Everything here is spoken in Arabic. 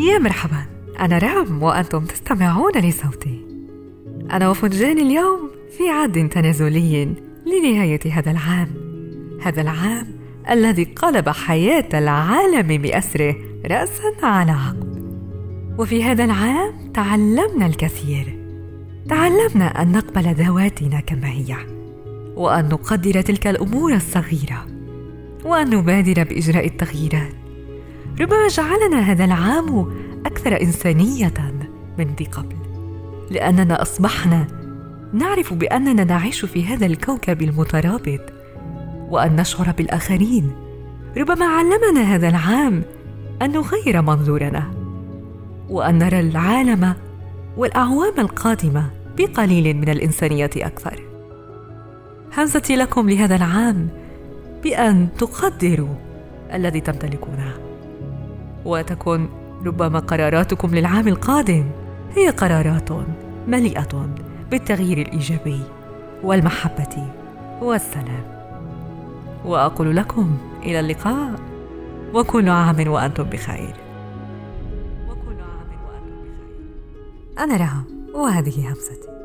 يا مرحبا. أنا رام وأنتم تستمعون لصوتي. أنا وفنجان اليوم في عد تنازلي لنهاية هذا العام. هذا العام الذي قلب حياة العالم بأسره رأسا على عقب. وفي هذا العام تعلمنا الكثير. تعلمنا أن نقبل ذواتنا كما هي وأن نقدر تلك الأمور الصغيرة وأن نبادر بإجراء التغييرات. ربما جعلنا هذا العام أكثر إنسانية من ذي قبل. لأننا أصبحنا نعرف بأننا نعيش في هذا الكوكب المترابط وأن نشعر بالآخرين. ربما علمنا هذا العام أن نغير منظورنا وأن نرى العالم والأعوام القادمة بقليل من الإنسانية أكثر. همزتي لكم لهذا العام بأن تقدروا الذي تمتلكونه. وتكون ربما قراراتكم للعام القادم. هي قرارات مليئة بالتغيير الإيجابي والمحبة والسلام. وأقول لكم إلى اللقاء. وكل عام وأنتم بخير. وكل عام وأنتم بخير. أنا رهم وهذه همستي.